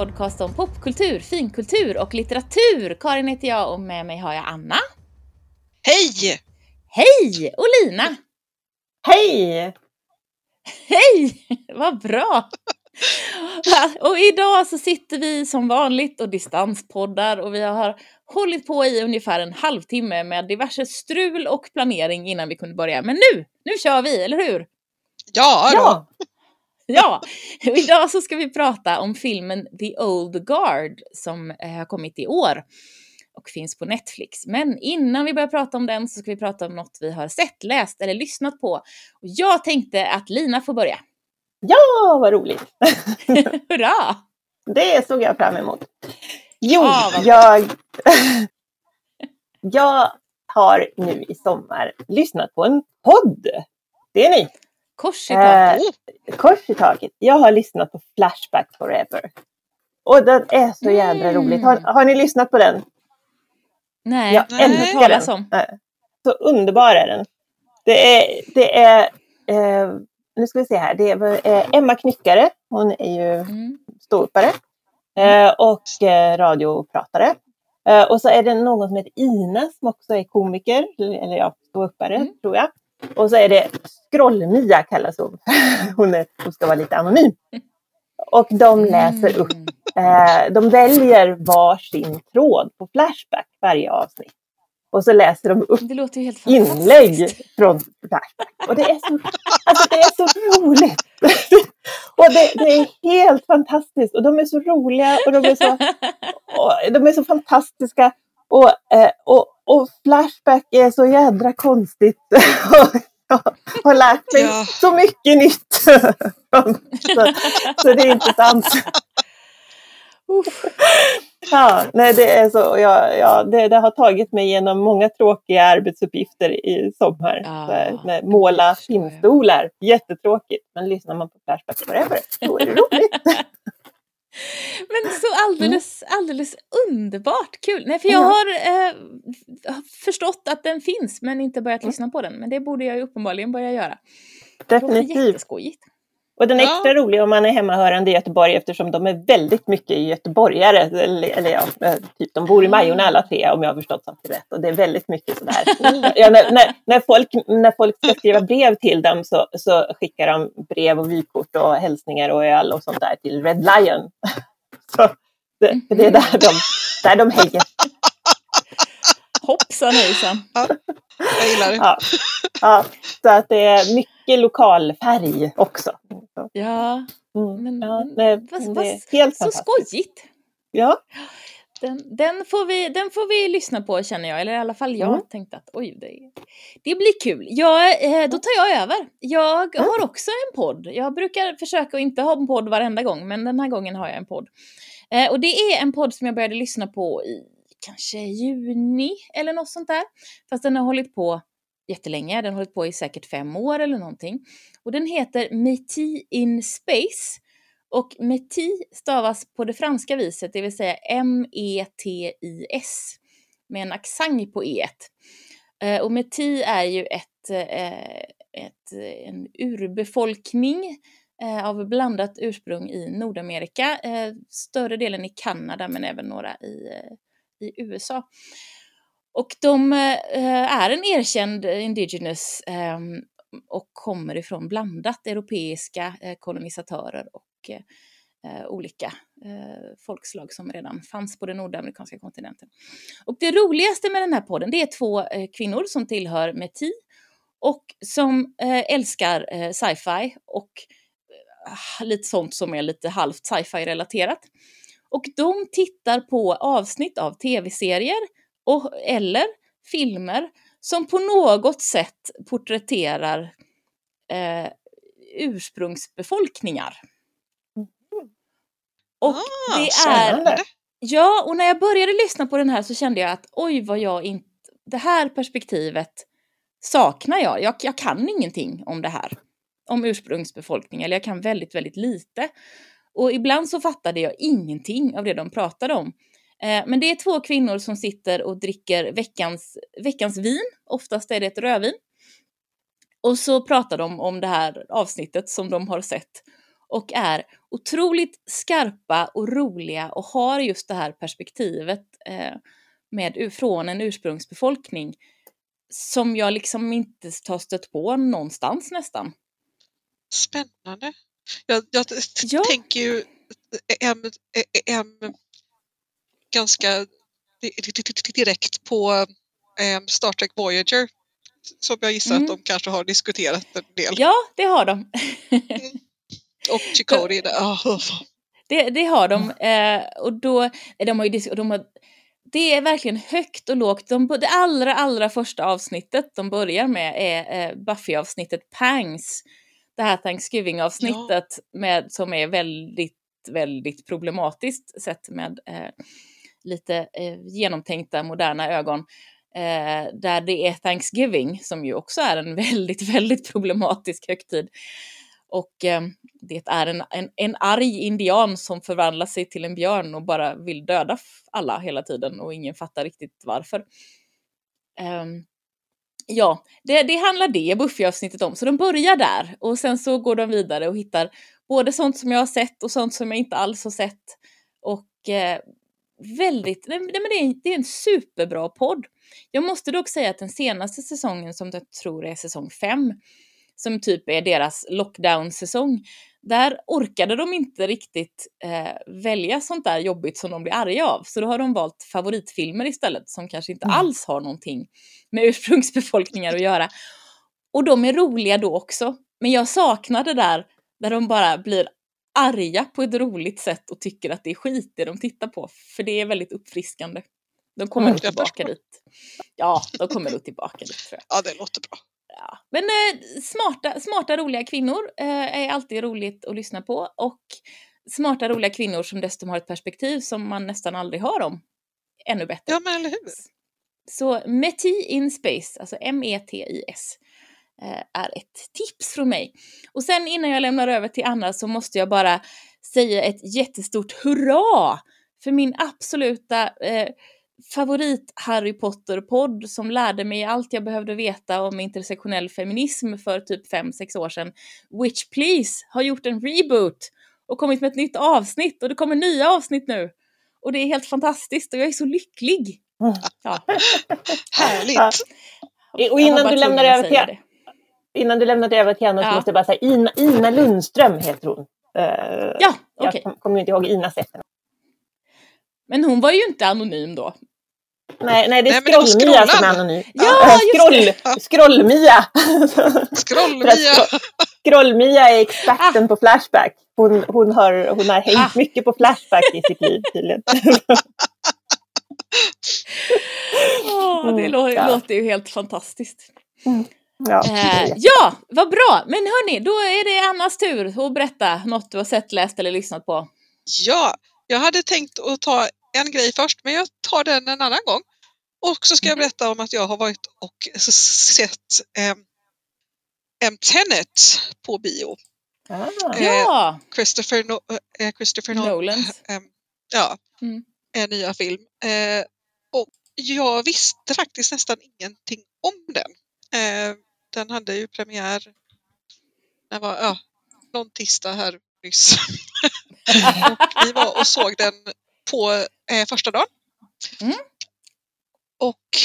podcast om popkultur, finkultur och litteratur. Karin heter jag och med mig har jag Anna. Hej! Hej! Och Lina. Hej! Hej! Vad bra! Och idag så sitter vi som vanligt och distanspoddar och vi har hållit på i ungefär en halvtimme med diverse strul och planering innan vi kunde börja. Men nu, nu kör vi, eller hur? Ja, Ja, Ja, idag så ska vi prata om filmen The Old Guard som eh, har kommit i år och finns på Netflix. Men innan vi börjar prata om den så ska vi prata om något vi har sett, läst eller lyssnat på. Och jag tänkte att Lina får börja. ja vad roligt! Hurra! Det såg jag fram emot. Jo, Ah, jag, jag har nu i sommar lyssnat på en podd. Det är ni. Kors i taket. Oh, Kors i taket. Jag har lyssnat på Flashback Forever. Och den är så jädra Mm. roligt. Har, har ni lyssnat på den? Nej, jag hört älskar den. om. Nej. Så underbar är den. Det är, det är eh, nu ska vi se här, det är eh, Emma Knyckare. Hon är ju Mm. ståuppare eh, och eh, radiopratare. Eh, och så är det någon som heter Ina som också är komiker, eller ja, ståuppare Mm. tror jag. Och så är det Skroll-Mia kallas hon. Hon, är, hon ska vara lite anonym. Och de läser upp, Mm. eh, de väljer varsin tråd på Flashback varje avsnitt. Och så läser de upp inlägg från Flashback. Och det är så, alltså det är så roligt! och det, det är helt fantastiskt. Och de är så roliga och de är så, och de är så fantastiska. Och, eh, och, och Flashback är så jädra konstigt. Jag har lärt mig Ja. så mycket nytt. så, så det är intressant. Uff. Ja, nej, det, är så, ja, ja, det, det har tagit mig igenom många tråkiga arbetsuppgifter i sommar. Ja, så här, med måla pinnstolar, jättetråkigt. Men lyssnar man på Flashback Forever, då är det roligt. Men så alldeles, alldeles underbart kul. Nej, för jag Ja. har eh, förstått att den finns men inte börjat lyssna på den. Men det borde jag ju uppenbarligen börja göra. Det låter Definitivt. jätteskojigt. Och den är Ja. extra rolig om man är hemmahörande i Göteborg eftersom de är väldigt mycket göteborgare. Eller, eller ja, eh, typ, de bor i Majorna alla tre om jag har förstått saken rätt. Och det är väldigt mycket sådär. Ja, när, när, när, folk, när folk ska skriva brev till dem så, så skickar de brev och vykort och hälsningar och öl och sånt där till Red Lion. Så det, det är där de, där de hänger. Hoppsan hejsan. jag gillar det. Ja. Ja, så att det är mycket lokalfärg också. Så, Ja, Mm. Men- Ja, det, vad- helt så skojigt. Ja, Den, den, får vi, den får vi lyssna på känner jag, eller i alla fall jag Mm. tänkte att oj, det, det blir kul. Jag, eh, då tar jag över. Jag Mm. har också en podd. Jag brukar försöka att inte ha en podd varenda gång, men den här gången har jag en podd. Eh, och det är en podd som jag började lyssna på i kanske juni eller något sånt där. Fast den har hållit på jättelänge, den har hållit på i säkert fem år eller någonting. Och den heter Métis in Space. Och Métis stavas på det franska viset, det vill säga M-E-T-I-S. Med en accent på E. Eh, och Métis är ju ett, eh, ett, eh, en urbefolkning eh, av blandat ursprung i Nordamerika. Eh, större delen i Kanada men även några i, eh, i USA. Och de eh, är en erkänd indigenous eh, och kommer ifrån blandat europeiska eh, kolonisatörer och eh, olika eh, folkslag som redan fanns på den nordamerikanska kontinenten. Och det roligaste med den här podden det är två eh, kvinnor som tillhör Meti och som eh, älskar eh, sci-fi och eh, lite sånt som är lite halvt sci-fi relaterat. Och de tittar på avsnitt av tv-serier och, eller filmer som på något sätt porträtterar eh, ursprungsbefolkningar. Och Ah, det är... spännande. Ja, och när jag började lyssna på den här så kände jag att oj vad jag inte... Det här perspektivet saknar jag. jag. Jag kan ingenting om det här. Om ursprungsbefolkning, eller jag kan väldigt, väldigt lite. Och ibland så fattade jag ingenting av det de pratade om. Eh, men det är två kvinnor som sitter och dricker veckans, veckans vin. Oftast är det ett rödvin. Och så pratar de om det här avsnittet som de har sett. och är otroligt skarpa och roliga och har just det här perspektivet eh, med, från en ursprungsbefolkning som jag liksom inte har stött på någonstans nästan. Spännande. Jag, jag Ja. tänker ju en, en ganska direkt på em, Star Trek Voyager som jag gissar Mm. att de kanske har diskuterat en del. Ja, det har de. Och Chikori, ah, Det, det har de. Eh, och då, de har ju de har, det är verkligen högt och lågt. De, det allra, allra första avsnittet de börjar med är eh, Buffy-avsnittet Pangs. Det här Thanksgiving-avsnittet med, som är väldigt, väldigt problematiskt sett med eh, lite eh, genomtänkta moderna ögon. Eh, där det är Thanksgiving som ju också är en väldigt, väldigt problematisk högtid. Och eh, det är en, en, en arg indian som förvandlar sig till en björn och bara vill döda alla hela tiden och ingen fattar riktigt varför. Ehm, ja, det, det handlar det Buffy-avsnittet om. Så de börjar där och sen så går de vidare och hittar både sånt som jag har sett och sånt som jag inte alls har sett. Och eh, väldigt, nej, men det, är, en- det är en superbra podd. Jag måste dock säga att den senaste säsongen som jag tror är säsong 5 som typ är deras lockdown-säsong, där orkade de inte riktigt eh, välja sånt där jobbigt som de blir arga av. Så då har de valt favoritfilmer istället som kanske inte Mm. alls har någonting med ursprungsbefolkningar att göra. Och de är roliga då också. Men jag saknar det där där de bara blir arga på ett roligt sätt och tycker att det är skit det de tittar på. För det är väldigt uppfriskande. De kommer Mm, nog tillbaka dit. Ja, de kommer nog tillbaka dit tror jag. Ja, det låter bra. Ja. Men eh, smarta, smarta, roliga kvinnor eh, är alltid roligt att lyssna på. Och smarta, roliga kvinnor som dessutom har ett perspektiv som man nästan aldrig hör om. Ännu bättre. Ja, men eller hur? Så Meti in Space, alltså M-E-T-I-S, är ett tips från mig. Och sen innan jag lämnar över till Anna så måste jag bara säga ett jättestort hurra för min absoluta eh, favorit Harry Potter-podd som lärde mig allt jag behövde veta om intersektionell feminism för typ 5-6 år sedan. Witch Please har gjort en reboot och kommit med ett nytt avsnitt och det kommer nya avsnitt nu. Och det är helt fantastiskt och jag är så lycklig. Mm. Ja, Härligt. Ja. Och innan du, lämnar över till, det. Innan du lämnar över till henne så Ja. måste jag bara säga Ina, Ina Lundström heter hon. Eh, Ja, okej. Jag kom- kommer inte ihåg Inas efternamn. Men hon var ju inte anonym då. Nej, nej, det är Skroll-Mia som är anonym. Ja, Eh, just Scroll, Scroll-Mia. Scroll-Mia. Scroll-Mia är experten på Flashback. Hon, hon, har, hon har hängt Ah. mycket på Flashback i sitt liv tydligen. Åh, det Mm, låter ju helt fantastiskt. Ja. Eh, ja, vad bra! Men hörni, då är det Annas tur att berätta något du har sett, läst eller lyssnat på. Ja, jag hade tänkt att ta en grej först, men jag tar den en annan gång. Och så ska jag berätta om att jag har varit och sett eh, en Tenet på bio. Ah. Eh, Ja, Christopher, no eh, Christopher Nolan. Eh, ja, Mm. en nya film. Eh, och jag visste faktiskt nästan ingenting om den. Den hade ju premiär när var, ja, någon tisdag här nyss. och vi var och såg den på eh, första dagen. Mm. Och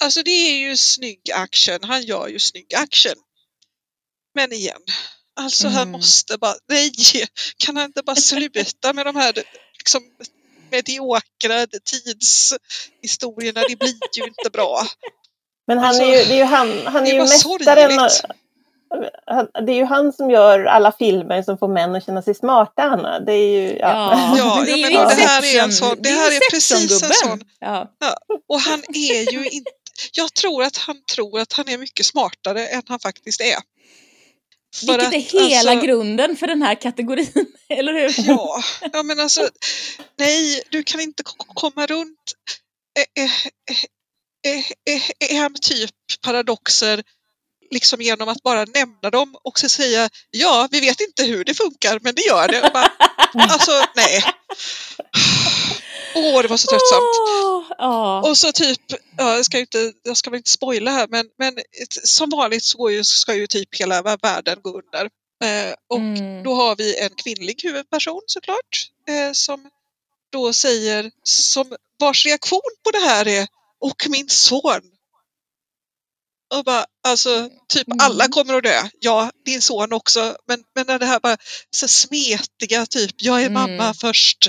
alltså det är ju snygg action. Han gör ju snygg action. Men igen, alltså han Mm. måste bara, nej, kan han inte bara sluta med de här liksom, mediokra tidshistorierna? Det blir ju inte bra. Men han Alltså, är ju, det är ju han, han är det ju var mästaren. han- Det är ju han som gör alla filmer som får män att känna sig smarta, Anna. Det är ju, ja. Ja, det är ja, det här är en sån- det är här är precis en sån. Ja. Och han är ju inte, jag tror att han tror att han är mycket smartare än han faktiskt är. För Vilket att, är hela alltså, grunden för den här kategorin, eller hur? Ja, ja men alltså nej, du kan inte komma runt en typ paradoxer liksom genom att bara nämna dem och så säga ja, vi vet inte hur det funkar, men det gör det. Bara, alltså nej. Åh, det var så tröttsamt. Åh, ja. Och så typ, ja, jag, ska inte, jag ska väl inte spoila här, men, men som vanligt så ju, ska ju typ hela världen gå under. Eh, och Mm. då har vi en kvinnlig huvudperson såklart eh, som då säger, som vars reaktion på det här är och min son. Och bara, alltså, typ Mm. alla kommer att dö. Ja, din son också. Men, men när det här bara så smetiga, typ, jag är Mm. mamma först.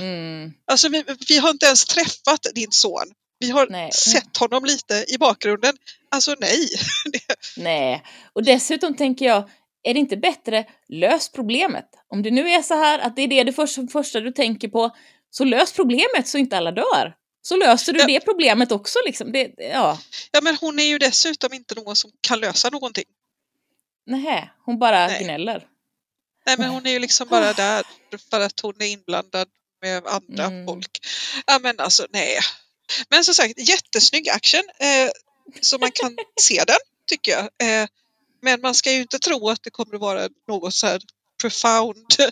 Mm. Alltså vi, vi har inte ens träffat din son. Vi har Nej. sett honom lite i bakgrunden. Alltså nej. Nej, och dessutom tänker jag, är det inte bättre, lös problemet. Om det nu är så här att det är det, det första, första du tänker på, så lös problemet så inte alla dör. Så löser du Ja. det problemet också liksom. Det, ja, Ja, men hon är ju dessutom inte någon som kan lösa någonting. nej, hon bara Nej. gnäller. Nej, men hon är ju liksom bara där för att hon är inblandad med andra Mm. folk. Ja, men alltså nej. Men som sagt, jättesnygg action. Eh, så man kan se den, tycker jag. Eh, men man ska ju inte tro att det kommer att vara något så här profound.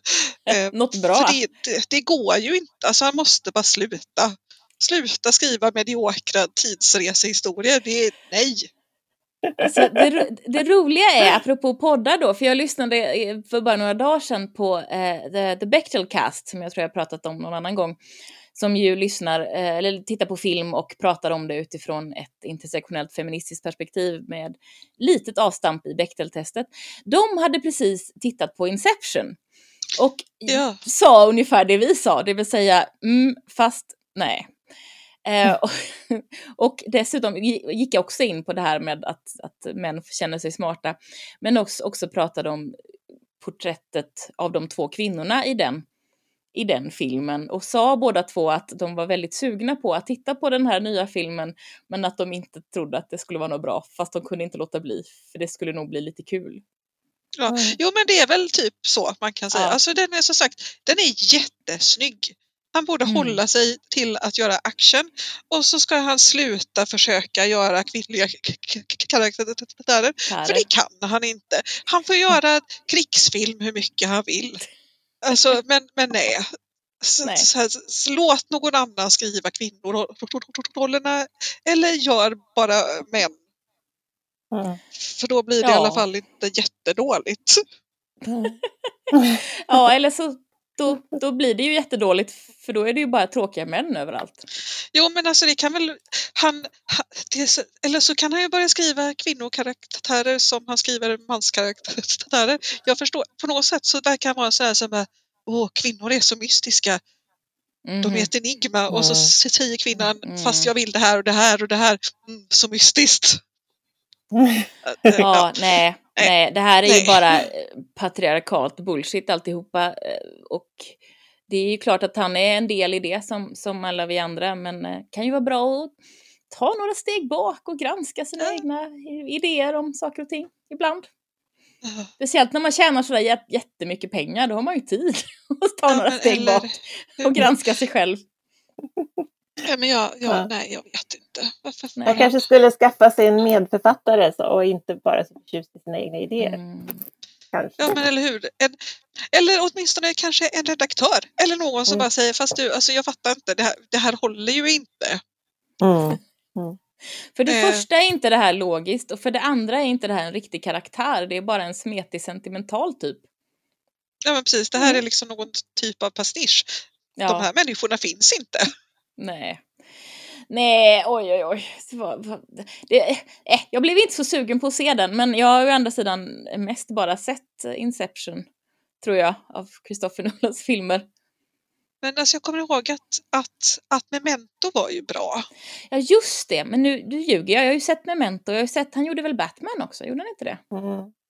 Eh, Något bra. För det, det, det går ju inte. Alltså han måste bara sluta. Sluta skriva mediokra tidsresehistorier. Det är nej. Alltså, det, det roliga är, apropå poddar då, för jag lyssnade eh, för bara några dagar sedan på eh, The, The Bechdel Cast, som jag tror jag pratat om någon annan gång, som ju lyssnar, eh, eller tittar på film och pratar om det utifrån ett intersektionellt feministiskt perspektiv med litet avstamp i Bechdel-testet. De hade precis tittat på Inception och Ja. sa ungefär det vi sa, det vill säga mm, fast nej. Eh, och, och dessutom gi- gick jag också in på det här med att, att män känner sig smarta, men också, också pratade om porträttet av de två kvinnorna i den, i den filmen och sa båda två att de var väldigt sugna på att titta på den här nya filmen, men att de inte trodde att det skulle vara något bra, fast de kunde inte låta bli, för det skulle nog bli lite kul. Ja. Jo men det är väl typ så man kan säga. Ja. Alltså den är som sagt, den är jättesnygg. Han borde Mm. hålla sig till att göra action och så ska han sluta försöka göra kvinnliga karaktärer. För det kan han inte. Han får göra krigsfilm hur mycket han vill. Alltså, men, men nej. Så. Så här, låt någon annan skriva kvinnorollerna eller gör bara män. Mm. För då blir det i Ja. alla fall inte jättedåligt. Ja, eller så då, då blir det ju jättedåligt, för då är det ju bara tråkiga män överallt. Jo men alltså det kan väl han, han det eller så kan han ju börja skriva kvinnokaraktärer som han skriver manskaraktärer. Jag förstår, på något sätt så verkar han vara så här som bara, åh kvinnor är så mystiska, de Mhm. är ett enigma och så Mm. säger kvinnan Mm. fast jag vill det här och det här och det här, mm, så mystiskt. Ja, Ja. nej, Nej. nej, det här är ju Nej. bara eh, patriarkalt bullshit alltihopa. eh, Och det är ju klart att han är en del i det som, som alla vi andra, men eh, kan ju vara bra att ta några steg bak och granska sina Ja. egna idéer om saker och ting ibland. Ja. Speciellt när man tjänar sådär jät- jättemycket pengar, då har man ju tid att ta Ja, några steg eller- bak och granska sig själv. Ja, men jag, jag, Ja. nej jag vet inte. Varför? Nej. Man kanske skulle skaffa sig en medförfattare så, och inte bara så förtjust i sina egna idéer. Mm. Kanske. Ja men eller hur. En, eller åtminstone kanske en redaktör eller någon som Mm. bara säger fast du, alltså jag fattar inte, det här, det här håller ju inte. Mm. För det Eh. första är inte det här logiskt och för det andra är inte det här en riktig karaktär, det är bara en smetig sentimental typ. Ja men precis, det här Mm. är liksom någon typ av pastisch. Ja, De här människorna finns inte. Nej. Nej, oj oj oj. Det eh, jag blev inte så sugen på att se den, men jag har ju å andra sidan mest bara sett Inception, tror jag, av Christopher Nolans filmer. Men alltså jag kommer ihåg att, att, att Memento var ju bra. Ja, just det, men nu, nu ljuger jag. Jag har ju sett Memento, jag har sett, han gjorde väl Batman också, gjorde han inte det? Mm.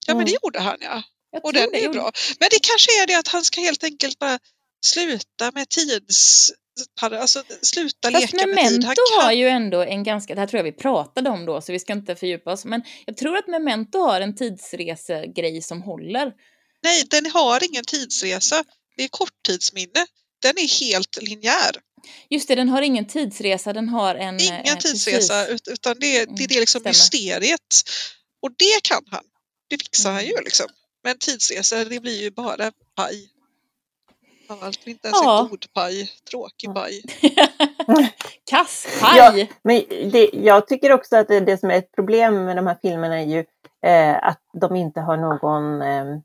Ja men Mm. det gjorde han ja. Jag Och den det. är ju gjorde- bra. Men det kanske är det att han ska helt enkelt bara sluta med tids... Alltså sluta Fast leka med tid. Han Memento kan, har ju ändå en ganska, det här tror jag vi pratade om då så vi ska inte fördjupa oss, men jag tror att Memento har en tidsresegrej som håller. Nej, den har ingen tidsresa. Det är korttidsminne. Den är helt linjär. Just det, den har ingen tidsresa, den har en... Ingen eh, tidsresa precis. utan det, är- det är det liksom stämmer. mysteriet. Och det kan han. Det fixar han ju Mm. liksom. Men tidsresa det blir ju bara paj. Allt inte ens Ja. en god paj. Tråkig Mm. paj. Kasspaj! Ja. Men det, jag tycker också att det, det som är ett problem med de här filmerna är ju eh, att de inte har någon eh,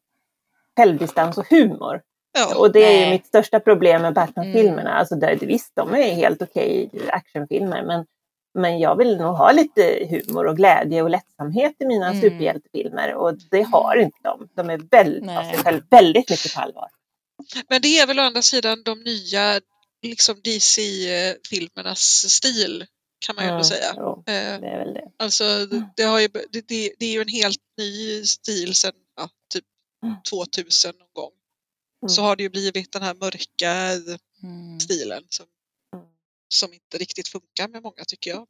självdistans och humor. Ja. Och det är ju Nej. mitt största problem med Batman-filmerna. Mm. Alltså där, visst, de är helt okej actionfilmer, men, men jag vill nog ha lite humor och glädje och lättsamhet i mina Mm. superhjältefilmer och det har inte de. De är väldigt, sig själv, väldigt mycket på allvar. Men det är väl å andra sidan de nya liksom DC-filmernas stil kan man ju ändå Mm, säga. jo, Eh, det är väl det. Alltså det, det, har ju, det, det, det är ju en helt ny stil sedan ja, typ Mm. 2000 någon gång. Mm. Så har det ju blivit den här mörka Mm. stilen som, Mm. som inte riktigt funkar med många tycker jag.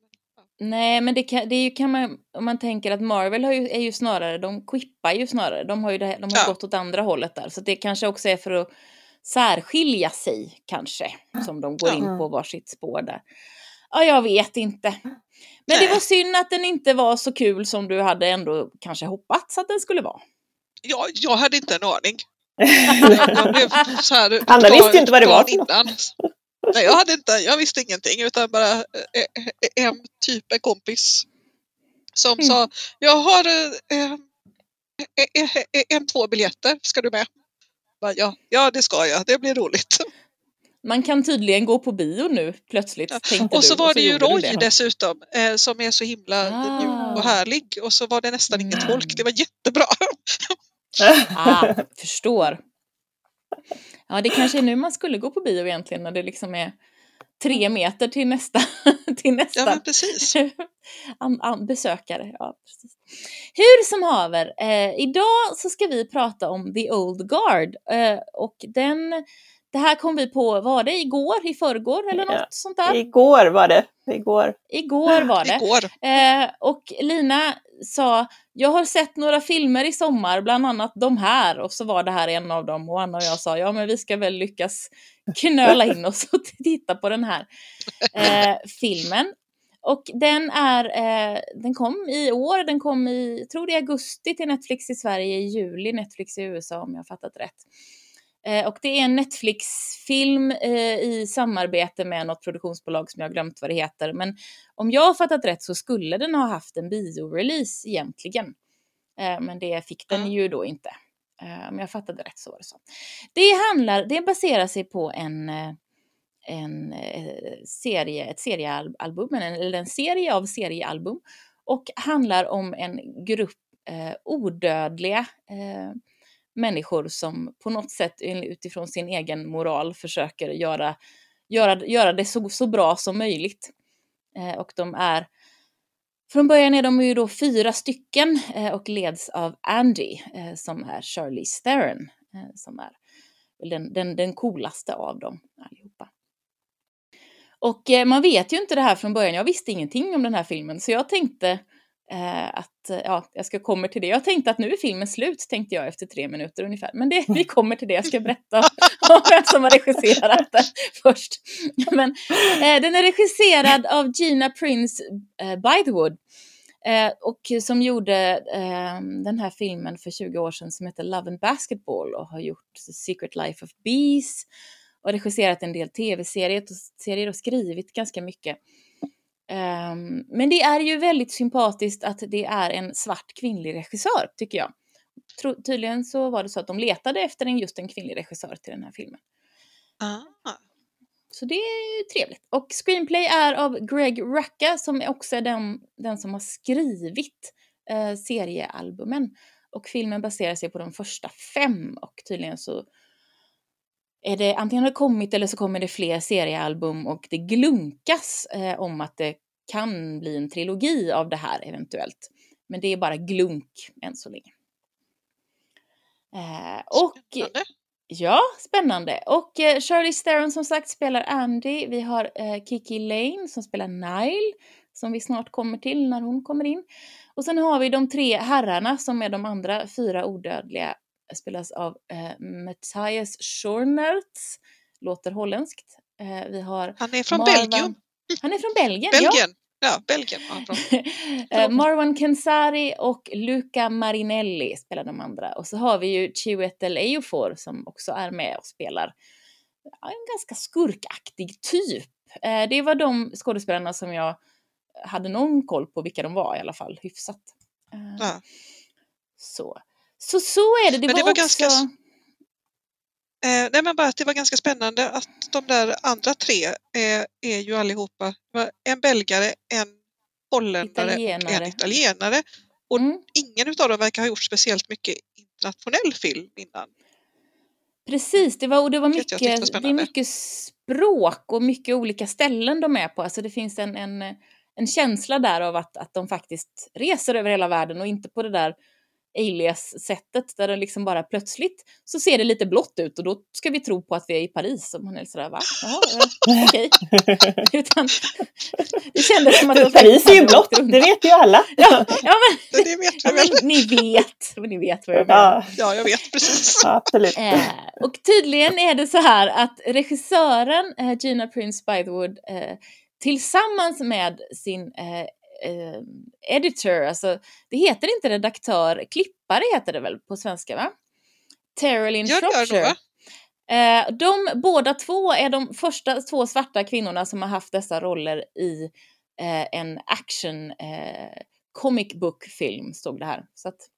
Nej, men det, kan, det är ju, kan man, om man tänker att Marvel har ju, är ju snarare, de quippar ju snarare, de har ju det, de har Ja. gått åt andra hållet där, så det kanske också är för att särskilja sig kanske, som de går in Ja. på varsitt spår där. Ja, jag vet inte. Men det Nej. var synd att den inte var så kul som du hade ändå kanske hoppats att den skulle vara. Jag, jag hade inte en aning. Jag blev så här, Anna dagen- visste ju inte vad det var innan. Nej, jag, hade inte, jag visste ingenting utan bara eh, eh, en typ en kompis som Mm. sa jag har eh, eh, eh, eh, en, två biljetter, ska du med? Bara, Ja, ja, det ska jag, det blir roligt. Man kan tydligen gå på bio nu plötsligt, Ja. tänkte Och så du. var det ju gjorde du Roy det. dessutom eh, som är så himla Ah. och härlig och så var det nästan ingen Mm. tolk, det var jättebra. Ah, förstår. Ja, det kanske är nu man skulle gå på bio egentligen när det liksom är tre meter till nästa, till nästa Ja, men precis. an, an, besökare. Ja, precis. Hur som haver, eh, idag så ska vi prata om The Old Guard eh, och den, det här kom vi på, var det igår, i förrgår eller något Ja. sånt där? Igår var det. Igår. Igår var det. Igår. Eh, och Lina sa, jag har sett några filmer i sommar, bland annat de här. Och så var det här en av dem. Och Anna och jag sa, ja men vi ska väl lyckas knöla in oss och titta på den här eh, filmen. Och den är, eh, den kom i år, den kom i, tror det är augusti till Netflix i Sverige, i juli Netflix i USA om jag har fattat rätt. Eh, och det är en Netflix-film eh, i samarbete med något produktionsbolag som jag har glömt vad det heter. Men om jag har fattat rätt så skulle den ha haft en biorelease egentligen. Eh, men det fick den ju då inte. Eh, om jag fattade rätt så var det så. Det handlar, det baserar sig på en, eh, en serie, ett seriealbum, eller en serie av seriealbum. Och handlar om en grupp odödliga människor som på något sätt utifrån sin egen moral försöker göra, göra, göra det så, så bra som möjligt. Eh, och de är, från början är de ju då fyra stycken eh, och leds av Andy eh, som är Charlie Theron eh, som är den, den, den coolaste av dem allihopa. Och eh, man vet ju inte det här från början, jag visste ingenting om den här filmen så jag tänkte Eh, att, eh, ja, jag ska komma till det. Jag tänkte att nu är filmen slut, tänkte jag efter tre minuter ungefär. Men det, vi kommer till det, jag ska berätta om vem som har regisserat den först. Men eh, den är regisserad av Gina Prince eh, Bythewood. Eh, och som gjorde eh, den här filmen för 20 år sedan som heter Love and Basketball och har gjort The Secret Life of Bees och regisserat en del tv-serier och, serier och skrivit ganska mycket. Um, men det är ju väldigt sympatiskt att det är en svart kvinnlig regissör, tycker jag. Tro, tydligen så var det så att de letade efter en, just en kvinnlig regissör till den här filmen. Ah. Så det är ju trevligt. Och screenplay är av Greg Rucka som också är den, den som har skrivit eh, seriealbumen. Och filmen baserar sig på de första fem och tydligen så är det antingen har det kommit eller så kommer det fler seriealbum och det glunkas eh, om att det kan bli en trilogi av det här eventuellt. Men det är bara glunk än så länge. Eh, och Spännande. ja, spännande. Och eh, Shirley Theron som sagt spelar Andy. Vi har eh, Kiki Lane som spelar Nile som vi snart kommer till när hon kommer in. Och sen har vi de tre herrarna som är de andra fyra odödliga spelas av eh, Matthias Schornertz, låter holländskt. Eh, vi har Han är från Marwan- Belgien. Han är från Belgien, Belgien. Ja, Belgien. Ja, bra. ja. eh, Marwan Kensari och Luca Marinelli spelar de andra. Och så har vi ju Chiwetel Ejiofor som också är med och spelar ja, en ganska skurkaktig typ. Eh, det var de skådespelarna som jag hade någon koll på vilka de var i alla fall, hyfsat. Eh, Ja. Så. Så så är det. Det, Men var, det var också... ganska Eh, nej men bara att det var ganska spännande att de där andra tre är, är ju allihopa det en belgare, en holländare och en italienare. Och Mm. ingen utav dem verkar ha gjort speciellt mycket internationell film innan. Precis, det var, och det var mycket, det är spännande. mycket språk och mycket olika ställen de är på. Alltså det finns en, en, en känsla där av att, att de faktiskt reser över hela världen och inte på det där alias-sättet där det liksom bara plötsligt så ser det lite blått ut och då ska vi tro på att vi är i Paris. Och man är sådär, va? Jaha, eh, okej. Utan det kändes som att de Paris är ju blått, det vet ju alla. Ja, ja, men, Det, det vet ja, vi väl? ni vet, ni vet vad jag menar. Ja, Ja, jag vet precis. absolut. Eh, och tydligen är det så här att regissören eh, Gina Prince Bythewood eh, tillsammans med sin eh, editor, alltså det heter inte redaktör, klippare heter det väl på svenska va? Nog, Shropshire. Eh, de båda två är de första två svarta kvinnorna som har haft dessa roller i eh, en action eh, comic book film, stod det här. Så att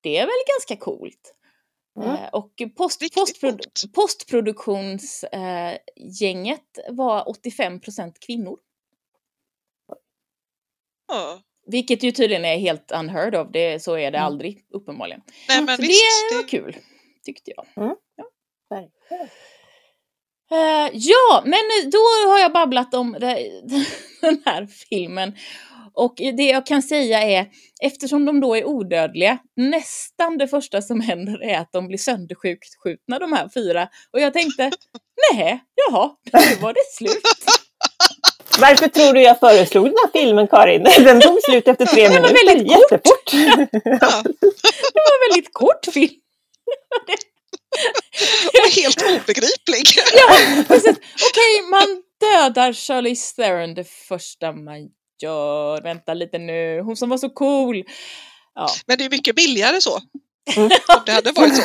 det är väl ganska coolt. Mm. Och post, postprodu postproduktionsgänget eh, var 85% kvinnor. Ja. Vilket ju tydligen är helt unheard of, det, så är det Mm. aldrig uppenbarligen. Nej men så visst. det var Det, kul, tyckte jag. Verkligen. Eh, ja, men då har jag babblat om det, den här filmen. Och det jag kan säga är, eftersom de då är odödliga, nästan det första som händer är att de blir sönderskjutna de här fyra. Och jag tänkte, nej, jaha, nu var det slut. Varför tror du jag föreslog den här filmen Karin? Den tog slut efter tre Den var minuter, väldigt kort. jättefort. ja, Det var en väldigt kort film. och helt obegriplig. Precis. Okej, man dödar Charlize Theron det första man gör. Vänta lite nu, hon som var så cool. Ja. Men det är mycket billigare så. Mm. Om det hade varit så.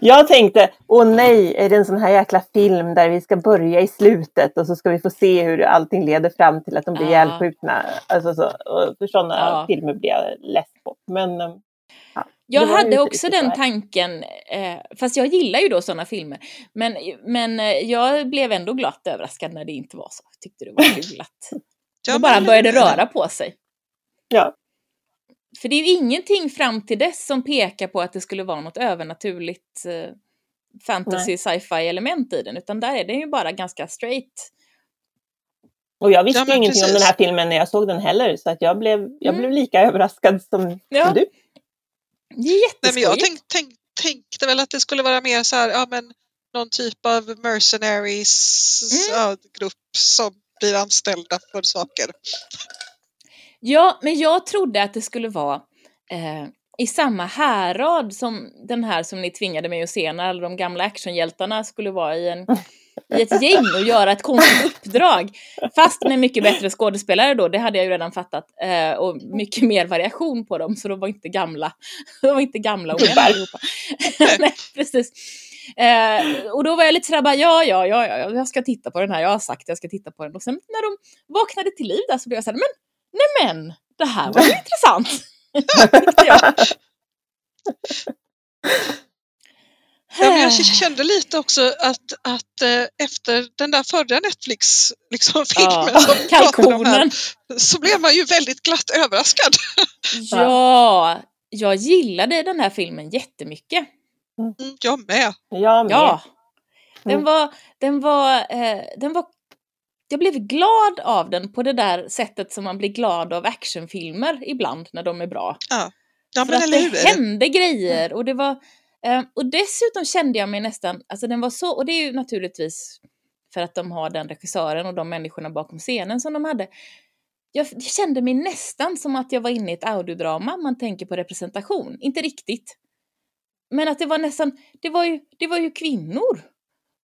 Jag tänkte, åh nej, är det en sån här jäkla film där vi ska börja i slutet och så ska vi få se hur allting leder fram till att de blir Ja. ihjälskjutna. Alltså så, för sådana Ja. filmer blir jag less på. Men eh, ja, Jag hade också den tanken, eh, fast jag gillar ju då sådana filmer. Men, men eh, jag blev ändå glatt överraskad när det inte var så. Jag tyckte det var kul att det men- bara började röra på sig. Ja, För det är ju ingenting fram till dess som pekar på att det skulle vara något övernaturligt eh, fantasy sci-fi element i den, utan där är den ju bara ganska straight. och jag visste Ja, ingenting om precis. den här filmen när jag såg den heller, så att jag blev, jag Mm. blev lika överraskad som, Ja. som du. Det är Nej, men jag jätteskojigt. tänk, tänk, tänkte väl att det skulle vara mer så här, ja men någon typ av mercenaries Mm. ja, grupp som blir anställda för saker. Ja, men jag trodde att det skulle vara eh, i samma härad som den här som ni tvingade mig att se när alla de gamla actionhjältarna skulle vara i, en, i ett gäng och göra ett konstigt uppdrag. Fast med mycket bättre skådespelare då, det hade jag ju redan fattat. Eh, och mycket mer variation på dem, så de var inte gamla. De var inte gamla och allihopa. Nej, precis. Eh, och då var jag lite sådär bara, ja, ja, ja, ja, jag ska titta på den här, jag har sagt att jag ska titta på den. Och sen när de vaknade till liv där så blev jag såhär, men nej men, det här var ju intressant. Jag. Ja, men jag kände lite också att, att eh, efter den där förra Netflix liksom, filmen Ja, som här, så blev man ju väldigt glatt överraskad. Ja, jag gillade den här filmen jättemycket. Mm, jag med. Jag med. Ja. Den Mm. var, den var, eh, den var, jag blev glad av den på det där sättet som man blir glad av actionfilmer ibland när de är bra. Ja, ja För att det hur? hände grejer och det var, eh, och dessutom kände jag mig nästan, alltså den var så, och det är ju naturligtvis för att de har den regissören och de människorna bakom scenen som de hade. Jag, jag kände mig nästan som att jag var inne i ett audiodrama, man tänker på representation, inte riktigt. Men att det var nästan, det var ju, det var ju kvinnor.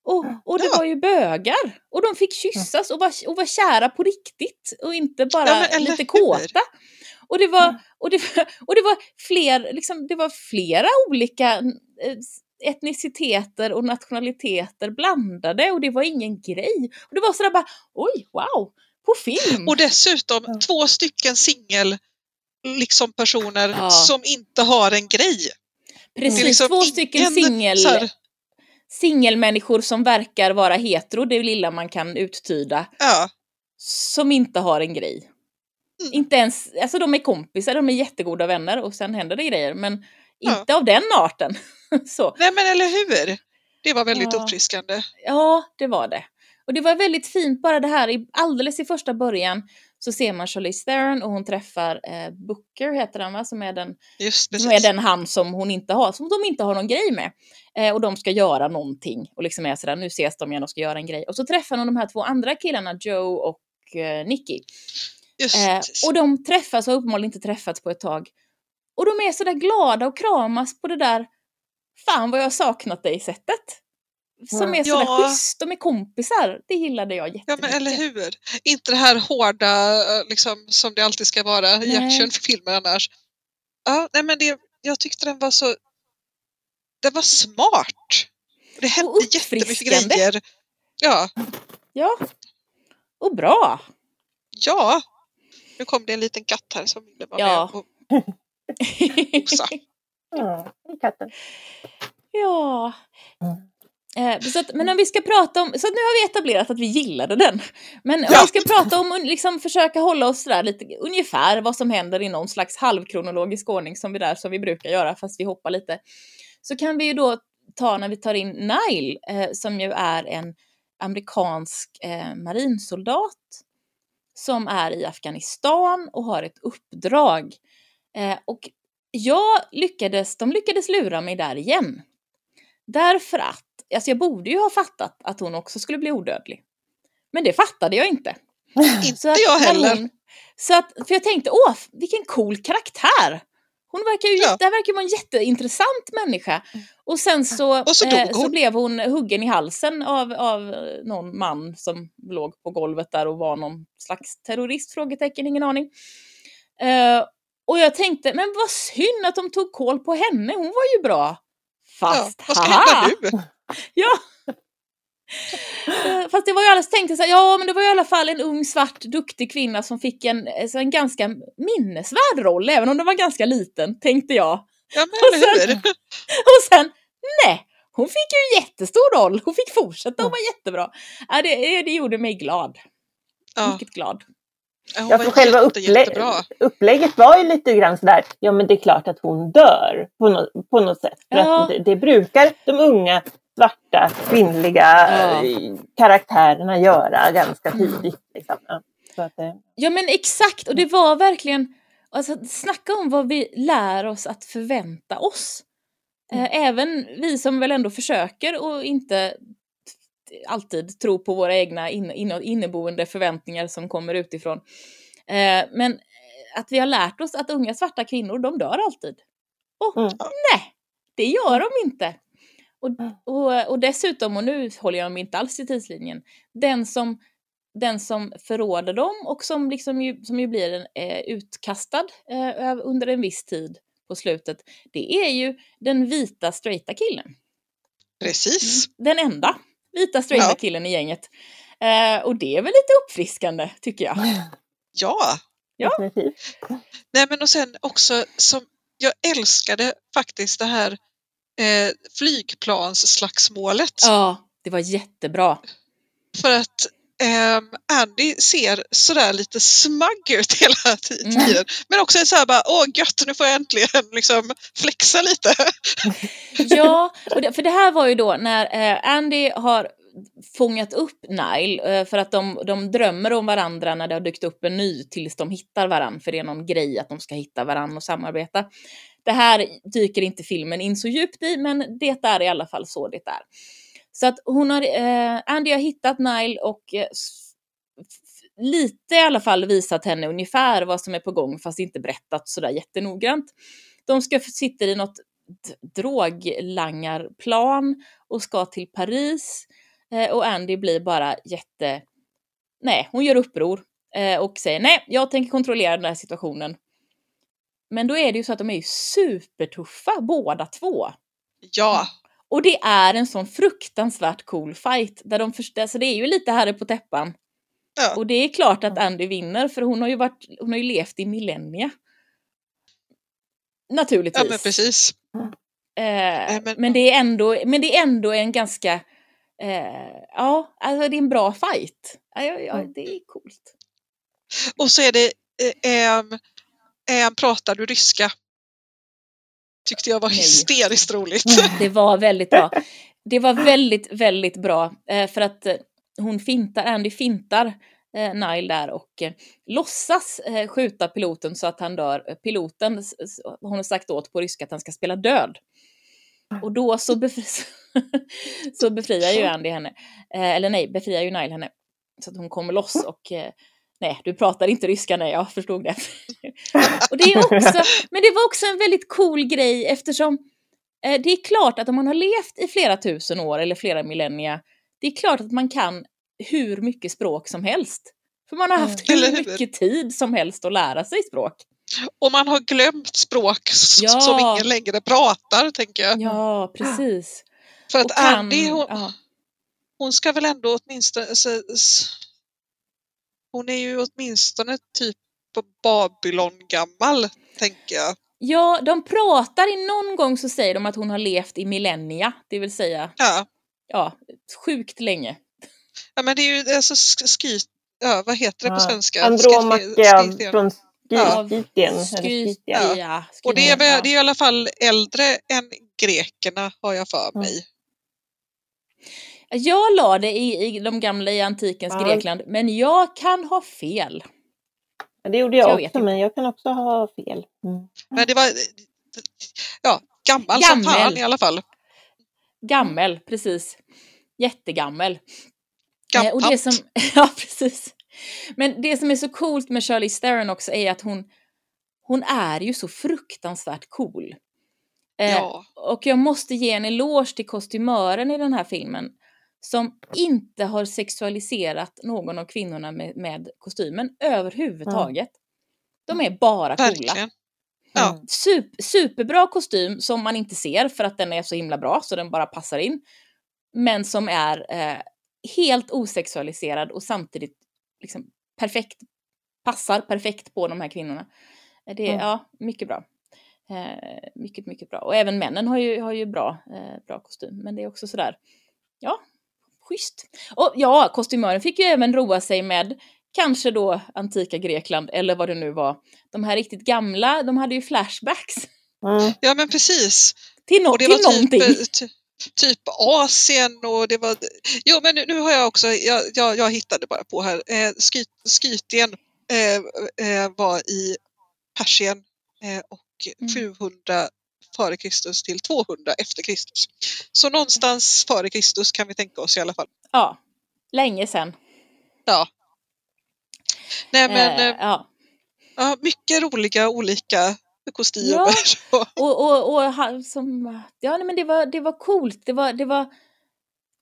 Och, och det Ja. var ju bögar. Och de fick kyssas och var, och var kära på riktigt. Och inte bara Ja, men lite kåta. Och det var, och det, och det var fler, liksom, det var flera olika eh, etniciteter och nationaliteter blandade och det var ingen grej. Och det var sådär bara, oj, wow, på film. Och dessutom Ja. två stycken singel liksom personer Ja. som inte har en grej. Precis, liksom två stycken singel, singelmänniskor som verkar vara hetero, det lilla man kan uttyda, Ja, som inte har en grej. Mm. Inte ens, alltså de är kompisar, de är jättegoda vänner och sen händer det grejer, men Ja. inte av den arten. Så, nej men eller hur? Det var väldigt Ja. uppfriskande. ja, det var det. Och det var väldigt fint bara det här, i, alldeles i första början så ser man Charlize Theron och hon träffar eh, Booker, heter han va, som är den Just som är den han som hon inte har, som de inte har någon grej med. Eh, och de ska göra någonting och liksom är sådär, nu ses de igen och ska göra en grej. Och så träffar hon de här två andra killarna, Joe och eh, Nicky. Eh, och de träffas och har uppenbarligen inte träffats på ett tag. Och de är sådär glada och kramas på det där, fan vad jag har saknat dig sättet. Som är sådär Ja. schysst, de är kompisar. Det gillade jag Ja jättemycket. men eller hur. Inte det här hårda eh, liksom, som det alltid ska vara i Nej. actionfilmer annars. Ja, nej men det, jag tyckte den var så... Den var smart. Det hände jättemycket uppfriskande. grejer. Ja, Ja. Och bra. ja. Nu kom det en liten katt här som ville vara Ja. med. Och, Osa. Mm, katten. Ja. Eh, så att, men om vi ska prata om, så nu har vi etablerat att vi gillade den. Men om Ja. vi ska prata om, liksom försöka hålla oss där lite, ungefär vad som händer i någon slags halvkronologisk ordning som vi där, som vi brukar göra, fast vi hoppar lite. Så kan vi ju då ta när vi tar in Nile, eh, som ju är en amerikansk eh, marinsoldat som är i Afghanistan och har ett uppdrag. Eh, och jag lyckades, de lyckades lura mig där igen. Därför att, alltså jag borde ju ha fattat att hon också skulle bli odödlig. Men det fattade jag inte. Inte jag heller. Hon, så att, för jag tänkte, åh, vilken cool karaktär! Hon verkar ju, Ja. det här verkar vara en jätteintressant människa. Och sen så, Och så eh, så blev hon huggen i halsen av, av eh, någon man som låg på golvet där och var någon slags terrorist? Frågetecken, ingen aning. Eh, och jag tänkte, men vad synd att de tog koll på henne, hon var ju bra. Ja, Fast, vad ska haha! nu? Ja! Eh, Fast det var ju alldeles tänkte så här, ja men det var i alla fall en ung svart duktig kvinna som fick en, alltså en ganska minnesvärd roll, även om den var ganska liten, tänkte jag. Ja men Och sen- hur? Och sen, nej! Hon fick ju en jättestor roll, hon fick fortsätta, hon var jättebra. Ja, det, det gjorde mig glad, Ja, mycket glad. Hon Ja, för själva jätte, upplä- jättebra. upplägget var ju lite grann sådär, ja men det är klart att hon dör på, nå- på något sätt. För Ja. det, det brukar de unga, svarta, kvinnliga Ja. eh, karaktärerna göra ganska tidigt. Liksom. Ja. Eh, Ja men exakt, och det var verkligen, alltså snacka om vad vi lär oss att förvänta oss. Eh, Även vi som väl ändå försöker och inte alltid tro på våra egna in, in, inneboende förväntningar som kommer utifrån. Eh, men eh, att vi har lärt oss att unga svarta kvinnor, de dör alltid. Och Mm. nej, det gör de inte. Och, Mm. och, och dessutom, och nu håller jag mig inte alls i tidslinjen, den som, den som förråder dem och som, liksom ju, som ju blir en, eh, utkastad eh, under en viss tid på slutet, det är ju den vita straighta killen. Precis. Den enda vita straighta Ja. killen i gänget. Eh, och det är väl lite uppfriskande, tycker jag. Ja. Ja. definitivt. Nej men och sen också som jag älskade faktiskt det här eh, flygplansslagsmålet. Ja, det var jättebra. För att ehm, Andy ser sådär lite smagg ut hela tiden. Mm. Men också är såhär bara, åh gött nu får jag äntligen liksom flexa lite. Ja, det, för det här var ju då när eh, Andy har fångat upp Nile eh, för att de, de drömmer om varandra när det har dykt upp en ny tills de hittar varandra för det är någon grej att de ska hitta varandra och samarbeta. Det här dyker inte filmen in så djupt i men det är i alla fall så det är. Så att hon har, eh, Andy har hittat Nile och eh, lite i alla fall visat henne ungefär vad som är på gång fast inte berättat sådär jättenoggrant. De ska sitta i något droglangarplan och ska till Paris. Eh, och Andy blir bara jätte... Nej, hon gör uppror eh, och säger nej, jag tänker kontrollera den här situationen. Men då är det ju så att de är ju supertuffa båda två. Ja, och det är en sån fruktansvärt cool fight. Där de först- alltså det är ju lite här på täppan. Ja. Och det är klart att Andy vinner för hon har ju, varit, hon har ju levt i millennia. Naturligtvis. Ja, men precis. Eh, men- men, det är ändå, men det är ändå en ganska, eh, ja, alltså det är en bra fight. Ja, ja, ja, Mm. det är coolt. Och så är det, eh, ähm, pratar du ryska? Tyckte jag var Nej. hysteriskt roligt. Det var väldigt bra. Det var väldigt, väldigt bra. Eh, för att eh, hon fintar, Andy fintar eh, Nile där och låtsas skjuta piloten så att han dör. Piloten, hon har sagt åt på ryska att han ska spela död. Och då så, befri så befriar ju Andy henne. Eller nej, befriar ju Nile henne. Så att hon kommer loss och nej, du pratar inte ryska, nej, jag förstod det. och det är också, men det var också en väldigt cool grej eftersom eh, det är klart att om man har levt i flera tusen år eller flera millennia, det är klart att man kan hur mycket språk som helst. För man har haft Mm. Hur hur? mycket tid som helst att lära sig språk. Och man har glömt språk Ja. som ingen längre pratar, tänker jag. Ja, precis. För att Och kan- Andy, hon, ja. hon ska väl ändå åtminstone... Hon är ju åtminstone typ Babylon gammal, tänker jag. Ja, de pratar i någon gång så säger de att hon har levt i millennia, det vill säga, Ja, ja, sjukt länge. ja men det är ju alltså sk- skryt... Ja, vad heter det på svenska? Andromache Skryt- från. Skytien. ja. Och det är, det är i alla fall äldre än grekerna, har jag för Mm. mig. Jag la det i, i de gamla i antikens Ja. Grekland, men jag kan ha fel. Ja, Det gjorde Jag jag vet också, inte. men jag kan också ha fel. Mm. Men det var ja, gammal som Gammel. fan i alla fall. Gammel, precis. Jättegammel. Eh, och det Gammalt. som, ja, precis. Men det som är så coolt med Charlize Theron också är att hon, hon är ju så fruktansvärt cool. Eh, Ja. Och jag måste ge en eloge till kostymören i den här filmen som inte har sexualiserat någon av kvinnorna med, med kostymen överhuvudtaget. De är bara coola. Verkligen. Ja. Mm. Sup, superbra kostym som man inte ser för att den är så himla bra så den bara passar in. Men som är eh, helt osexualiserad och samtidigt liksom perfekt, passar perfekt på de här kvinnorna. Eh, Det är, Mm. ja, mycket bra. Eh, mycket, mycket bra. Och även männen har ju, har ju bra, eh, bra kostym. Men det är också sådär, ja, schysst. Och ja, kostymören fick ju även roa sig med kanske då antika Grekland eller vad det nu var. De här riktigt gamla, de hade ju flashbacks Mm. ja, men precis. till, no- Och det till var någonting. typ, ty, typ Asien och det var... Jo, men nu, nu har jag också... Jag, jag, jag hittade bara på här. Eh, sky, Skytien eh, eh, var i Persien eh, och Mm. 700 före Kristus till 200 efter Kristus. Så någonstans före Kristus kan vi tänka oss i alla fall. Ja, länge sedan. Ja. Nej men Eh, eh, ja. ja, mycket roliga olika kostymer. Ja. Och, och, och han som, ja nej, men det var, det var coolt. Det var, det var,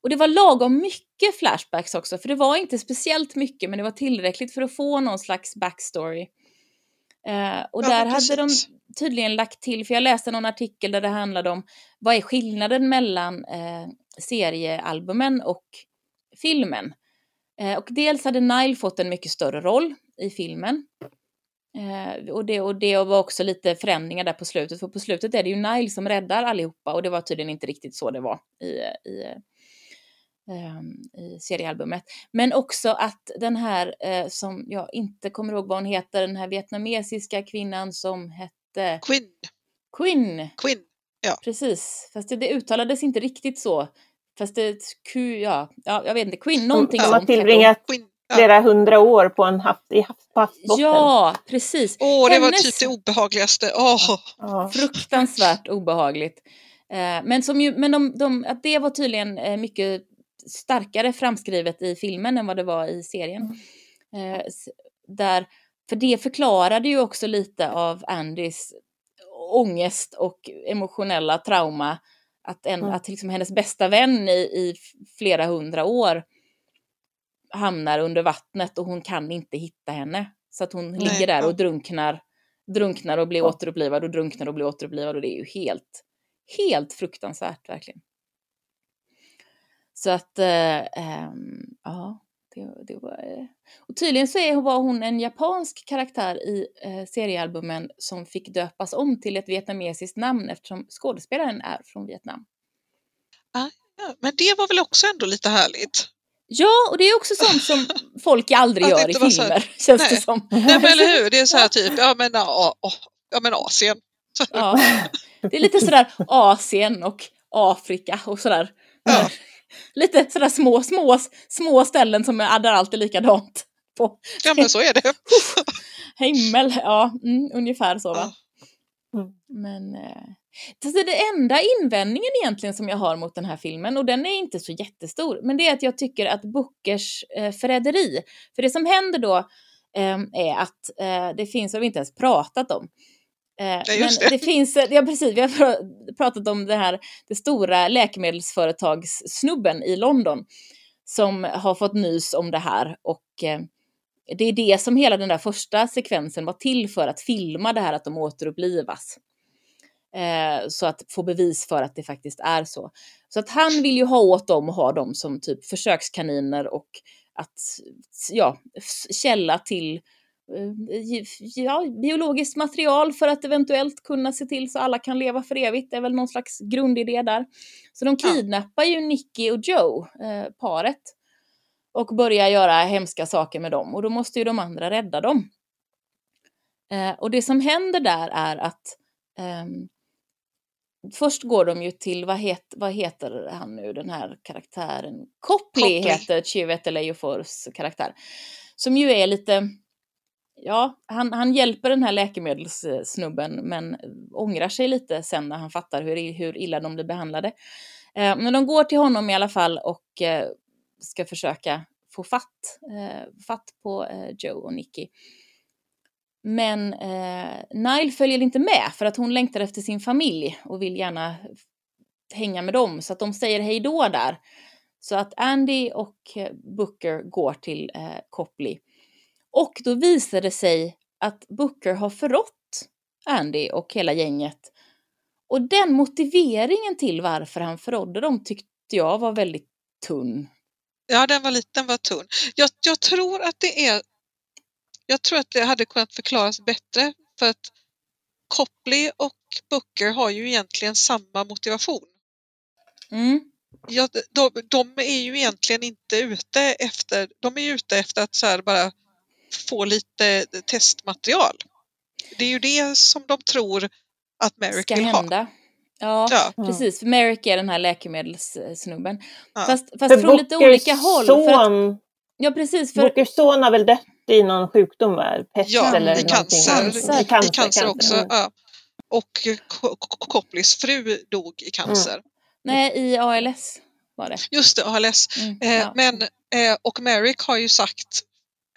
och det var lagom mycket flashbacks också, för det var inte speciellt mycket, men det var tillräckligt för att få någon slags backstory. Eh, och Ja, där men hade de precis. tydligen lagt till, för jag läste någon artikel där det handlade om vad är skillnaden mellan eh, seriealbumen och filmen. Eh, och dels hade Nile fått en mycket större roll i filmen. Eh, och, det, och det var också lite förändringar där på slutet, för på slutet är det ju Nile som räddar allihopa och det var tydligen inte riktigt så det var i, i, ehm, i seriealbumet. Men också att den här, eh, som jag inte kommer ihåg vad hon heter, den här vietnamesiska kvinnan som hette Quinn. Quinn, Quinn. precis. Fast det, det uttalades inte riktigt så. Fast det, Q, ja, ja, jag vet inte, Quinn, någonting De har sånt. hette hon. tillbringat. Ja. flera hundra år på en havs, i havs, på havsbotten. Ja, precis. Åh, det var Hennes- typ det obehagligaste. Åh. Ja. Fruktansvärt obehagligt. Eh, men som ju, men de, de, att det var tydligen eh, mycket starkare framskrivet i filmen än vad det var i serien. Eh, s- där, för det förklarade ju också lite av Andys ångest och emotionella trauma. Att, en, Mm. att liksom hennes bästa vän i, i flera hundra år hamnar under vattnet och hon kan inte hitta henne. Så att hon Nej, ligger där och drunknar, drunknar och blir Ja. återupplivad och drunknar och blir återupplivad och det är ju helt, helt fruktansvärt verkligen. Så att, eh, ehm, ja, Det, det var, eh, och tydligen så är, var hon en japansk karaktär i eh, seriealbumen som fick döpas om till ett vietnamesiskt namn eftersom skådespelaren är från Vietnam. Ah, ja. Men det var väl också ändå lite härligt? Ja, och det är också sånt som folk aldrig gör i filmer, här, känns nej. det som. Nej, men eller hur, det är så här typ, ja men, ja, ja, men Asien. Ja, det är lite sådär Asien och Afrika och sådär. Ja. Lite sådär små, små, små ställen som är, där allt är likadant. På. Ja men så är det. Himmel, ja mm, ungefär så va. Mm. Men eh, alltså det enda invändningen egentligen som jag har mot den här filmen, och den är inte så jättestor, men det är att jag tycker att Bookers eh, förräderi, för det som händer då eh, är att eh, det finns, vad vi inte ens pratat om, Eh, ja, men det. det. finns, ja precis, vi har pratat om det här, det stora läkemedelsföretagssnubben i London som har fått nys om det här och eh, det är det som hela den där första sekvensen var till för att filma det här att de återupplivas. Eh, så att få bevis för att det faktiskt är så. Så att han vill ju ha åt dem och ha dem som typ försökskaniner och att, ja, källa till Eh, ja, biologiskt material för att eventuellt kunna se till så alla kan leva för evigt. Det är väl någon slags grundidé där. Så de kidnappar ju Nicky och Joe, eh, paret, och börjar göra hemska saker med dem. Och då måste ju de andra rädda dem. Eh, och det som händer där är att eh, först går de ju till, vad, het, vad heter han nu, den här karaktären? Copley, Copley. heter Chivet Ejofors karaktär. Som ju är lite ja, han, han hjälper den här läkemedelssnubben men ångrar sig lite sen när han fattar hur, hur illa de blir behandlade. Eh, men de går till honom i alla fall och eh, ska försöka få fatt, eh, fatt på eh, Joe och Nicky. Men eh, Nile följer inte med för att hon längtar efter sin familj och vill gärna hänga med dem så att de säger hej då där. Så att Andy och eh, Booker går till eh, Copley och då visade det sig att Booker har förrått Andy och hela gänget. Och den motiveringen till varför han förrådde dem tyckte jag var väldigt tunn. Ja, den var liten, var tunn. Jag, jag tror att det är jag tror att det hade kunnat förklaras bättre för att Copley och Booker har ju egentligen samma motivation. Mm. Ja, de, de, är ju egentligen inte ute efter, de är ute efter att så här bara få lite testmaterial. Det är ju det som de tror att Merrick Ska vill hända. ha. Ja, ja, precis. För Merrick är den här läkemedelssnubben. Ja. Fast, fast från lite olika håll. Son, att, ja, precis. För, Bookers son har väl dött i någon sjukdom? Pest ja, eller i cancer. cancer. I cancer, I cancer också. Mm. Ja. Och Koplis fru dog i cancer. Mm. Nej, i ALS var det. Just det, ALS. Mm, eh, ja. Men, eh, och Merrick har ju sagt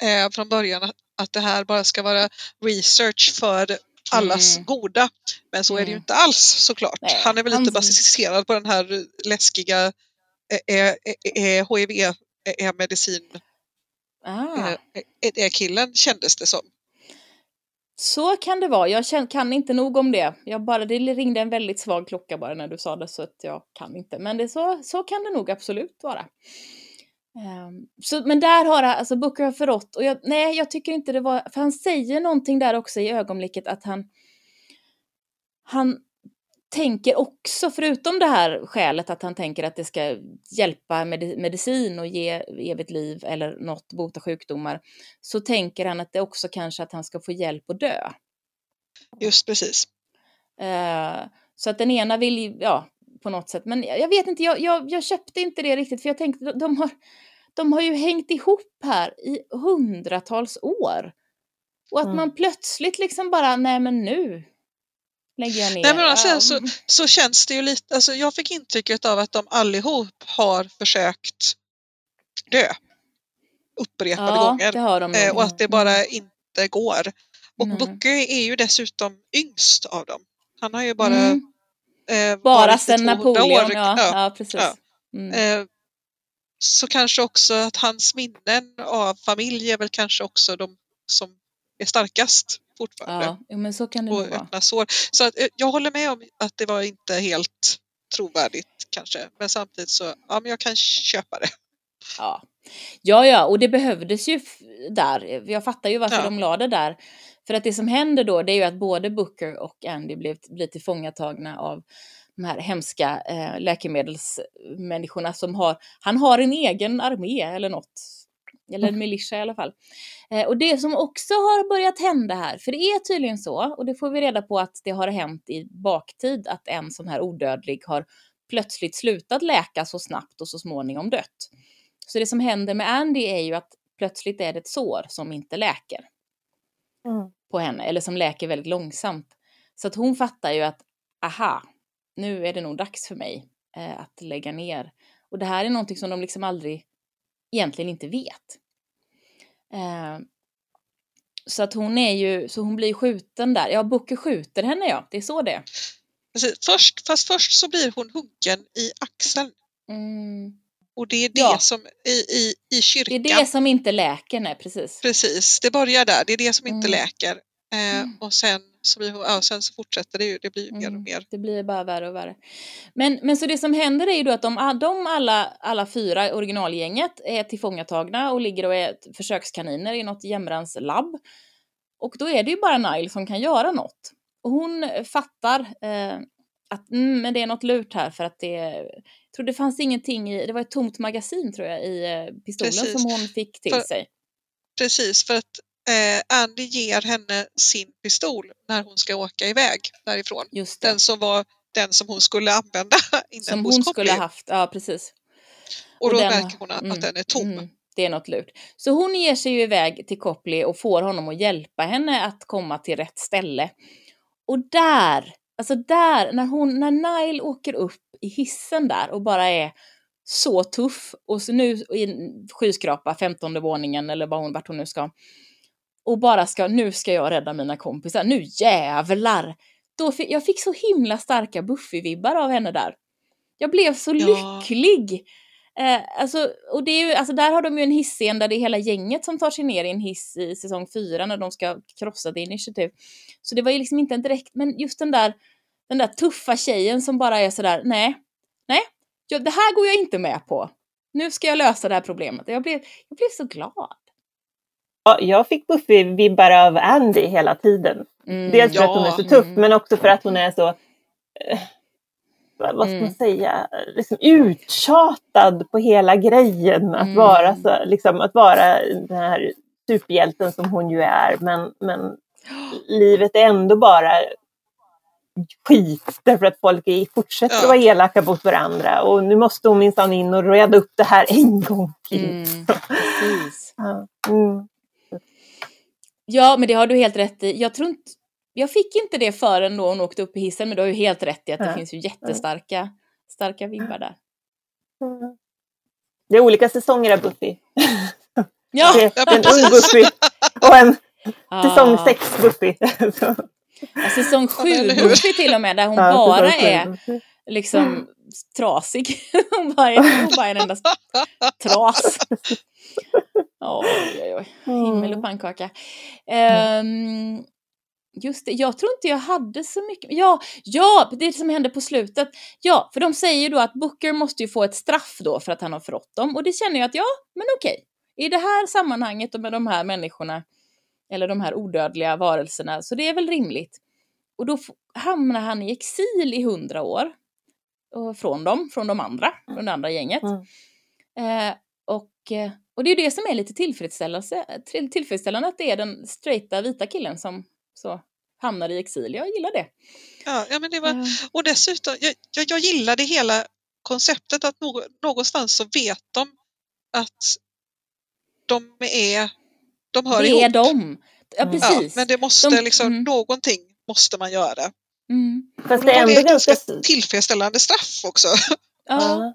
eh, från början att, att det här bara ska vara research för allas mm. goda. Men så är det ju inte alls såklart. Nej, han är väl lite baserad på den här läskiga eh, eh, eh, HIV-medicin ah. killen kändes det som. Så kan det vara. Jag kan inte nog om det. Jag bara, det ringde en väldigt svag klocka bara när du sa det så att jag kan inte. Men det, så, så kan det nog absolut vara. Um, så, men där har alltså Booker har förrått och jag, nej, jag tycker inte det var, för han säger någonting där också i ögonblicket att han, han tänker också, förutom det här skälet att han tänker att det ska hjälpa med medicin och ge evigt liv eller något, bota sjukdomar, så tänker han att det också kanske att han ska få hjälp att dö. Just precis. Uh, så att den ena vill, ja, på något sätt. Men jag vet inte, jag, jag, jag köpte inte det riktigt för jag tänkte de har, de har ju hängt ihop här i hundratals år. Och att mm. man plötsligt liksom bara, nej men nu lägger jag ner. Nej, men alltså, så, så känns det ju lite, alltså jag fick intrycket av att de allihop har försökt dö upprepade ja, gånger. De eh, och att det bara mm. inte går. Och mm. Booker är ju dessutom yngst av dem. Han har ju bara mm. Eh, Bara sedan Napoleon, år. Ja, ja. ja precis. Ja. Mm. Eh, så kanske också att hans minnen av familj är väl kanske också de som är starkast fortfarande. Ja, men så kan det nog vara. Sår. Så att, eh, jag håller med om att det var inte helt trovärdigt kanske. Men samtidigt så, ja men jag kan köpa det. Ja. Ja, ja, och det behövdes ju där. Jag fattar ju varför Ja. de la det där. För att det som händer då, det är ju att både Booker och Andy blir, blir tillfångatagna av de här hemska eh, läkemedelsmänniskorna som har, han har en egen armé eller något. Eller en militia i alla fall. Eh, och det som också har börjat hända här, för det är tydligen så, och det får vi reda på att det har hänt i baktid, att en sån här odödlig har plötsligt slutat läka så snabbt och så småningom dött. Så det som händer med Andy är ju att plötsligt är det ett sår som inte läker Mm. på henne, eller som läker väldigt långsamt. Så att hon fattar ju att, aha, nu är det nog dags för mig eh, att lägga ner. Och det här är någonting som de liksom aldrig, egentligen inte vet. Eh, så att hon är ju, så hon blir skjuten där. Ja, Booker skjuter henne ja, det är så det är. Först, fast först så blir hon huggen i axeln. Mm. Och det är det Ja. som i, i, i Det kyrkan. är det som inte läker, nej precis. Precis, det börjar där. Det är det som inte Mm. läker. Eh, Mm. Och sen så, hon, ja, sen så fortsätter det ju. Det blir ju mer och Mm, mer. Det blir bara värre och värre. Men, men så det som händer är ju då att de, de alla, alla fyra, originalgänget, är tillfångatagna och ligger och är försökskaniner i något jämrans labb. Och då är det ju bara Nile som kan göra något. Och hon fattar eh, att mm, men det är något lurt här för att det jag tror det fanns ingenting i, det var ett tomt magasin tror jag i eh, pistolen Precis. som hon fick till För- sig. Precis, för att eh, Andy ger henne sin pistol när hon ska åka iväg därifrån. Just det. Den som var den som hon skulle använda inne som hon Copley. skulle ha haft, ja precis. Och då den- märker hon att, mm, att den är tom. Mm, det är något lurt. Så hon ger sig ju iväg till Copley och får honom att hjälpa henne att komma till rätt ställe. Och där, alltså där, när, hon, när Nile åker upp i hissen där och bara är så tuff och så nu i en skyskrapa, femtonde våningen eller vad hon, vart hon nu ska. Och bara ska, nu ska jag rädda mina kompisar, nu jävlar! Då fick, jag fick så himla starka Buffy-vibbar av henne där. Jag blev så Ja. lycklig! Eh, alltså, och det är ju, alltså där har de ju en hissscen där det är hela gänget som tar sig ner i en hiss i säsong fyra när de ska krossa The Initiative. Så det var ju liksom inte en direkt, men just den där, den där tuffa tjejen som bara är sådär, nej, nej, jag, det här går jag inte med på. Nu ska jag lösa det här problemet. Jag blev, jag blev så glad. Ja, jag fick Buffy-vibbar av Andy hela tiden. Mm. Dels för att hon är så tuff, Mm. men också för att hon är så, eh, vad ska Mm. man säga, liksom uttjatad på hela grejen. Att, Mm. vara så, liksom, att vara den här superhjälten som hon ju är. Men, men livet är ändå bara skit därför att folk är, fortsätter att vara elaka mot varandra. Och nu måste hon minsann in och reda upp det här en gång till. Mm. Ja. Mm. Ja, men det har du helt rätt i. Jag tror inte, jag fick inte det förrän då hon åkte upp i hissen, men du har ju helt rätt i att det Ja. finns ju jättestarka starka vibbar där. Mm. Det är olika säsonger av Buffy. Ja, en ung Buffy och en säsong Ah. sex Buffy. Så, Ja, säsong sju Ja, eller hur? Buffy till och med, där hon ja, bara säsong är Buffy. liksom trasig. hon, bara är, hon bara är en enda tras. Oj, oj, oj. Himmel och pannkaka. Ehm, just det, jag tror inte jag hade så mycket. Ja, ja, det som hände på slutet. Ja, för de säger ju då att Booker måste ju få ett straff då för att han har förrått dem. Och det känner jag att ja, men okej. I det här sammanhanget och med de här människorna, eller de här odödliga varelserna, så det är väl rimligt. Och då hamnar han i exil i hundra år. Från dem, från de andra, från det andra gänget. Mm. Eh, och, eh, och det är det som är lite tillfredsställelse, till- tillfredsställande, att det är den straighta vita killen som så hamnar i exil. Jag gillar det. Ja, ja, men det var, Eh, och dessutom, jag, jag, jag gillade hela konceptet att nå, någonstans så vet de att de är, de hör det ihop. är de. Ja, Mm. Ja, precis. men det måste De- liksom, mm. någonting måste man göra. Mm. Fast det är då är ändå det ett ganska tillfredsställande straff också. Ja. Ja.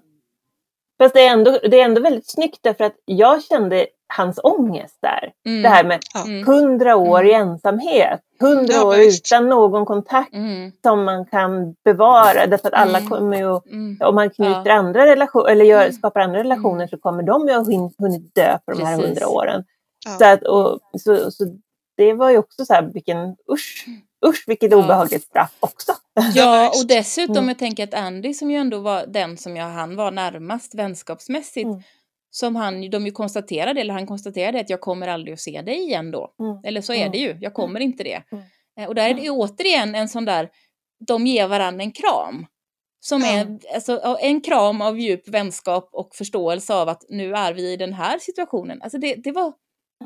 Fast det är, ändå, det är ändå väldigt snyggt därför att jag kände hans ångest där. Mm. Det här med Ja. Mm. hundra år i ensamhet. Hundra Ja, år visst. utan någon kontakt Mm. som man kan bevara. Därför att alla Mm. kommer ju, Mm. om man knyter Ja. andra relationer eller gör, Mm. skapar andra relationer så kommer de ju ha hunnit dö på de här hundra åren. Ja. Så, att, och, så, så det var ju också så här, vilken usch, usch vilket obehagligt straff också. Ja, och dessutom Mm. jag tänker att Andy som ju ändå var den som jag, han var närmast vänskapsmässigt Mm. Som han, de ju konstaterade, eller han konstaterade att jag kommer aldrig att se dig igen då. Mm. Eller så är det ju, jag kommer inte det. Mm. Eh, Och där är det ju återigen en sån där, de ger varandra en kram. Som är alltså, en kram av djup vänskap och förståelse av att nu är vi i den här situationen. Alltså det, det var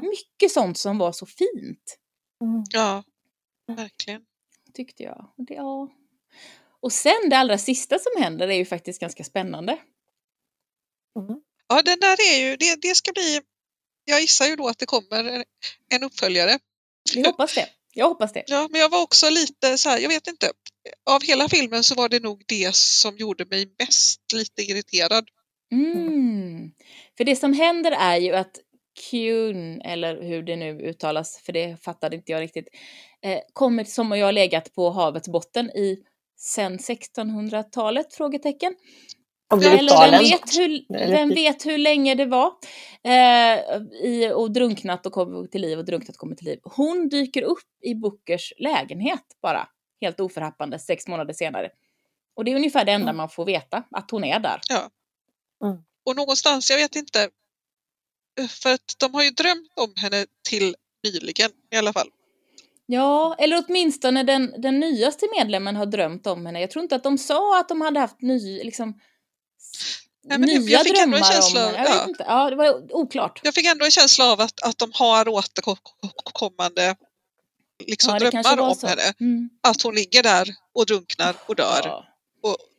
mycket sånt som var så fint, Mm. Ja, verkligen. tyckte jag. Och Det, ja. Och sen det allra sista som händer är ju faktiskt ganska spännande. Mm. Ja, den där är ju, det, det ska bli, jag gissar ju då att det kommer en, uppföljare. Vi hoppas det. Jag hoppas det. Ja, men jag var också lite så här, jag vet inte. Av hela filmen så var det nog det som gjorde mig mest lite irriterad. Mm. För det som händer är ju att Kuhn, eller hur det nu uttalas, för det fattade inte jag riktigt, eh, kommer som jag legat på havets botten i sen 1600-talet? Frågetecken. Och blir Eller vem galen. vet, hur, vem vet hur länge det var? Eh, i, och drunknat och kommit till liv och drunknat och kommit till liv. Hon dyker upp i Bookers lägenhet bara, helt oförhappande, sex månader senare. Och det är ungefär det enda Mm. man får veta, att hon är där. Och någonstans, jag vet inte, för att de har ju drömt om henne till nyligen i alla fall. Ja, eller åtminstone den, den nyaste medlemmen har drömt om henne. Jag tror inte att de sa att de hade haft ny, liksom, Nej, men nya jag fick ändå en drömmar känsla om av- ja. inte. Ja, det var oklart. Jag fick ändå en känsla av att, att de har återkommande liksom, ja, drömmar om så. henne. Mm. Att hon ligger där och drunknar och dör Ja.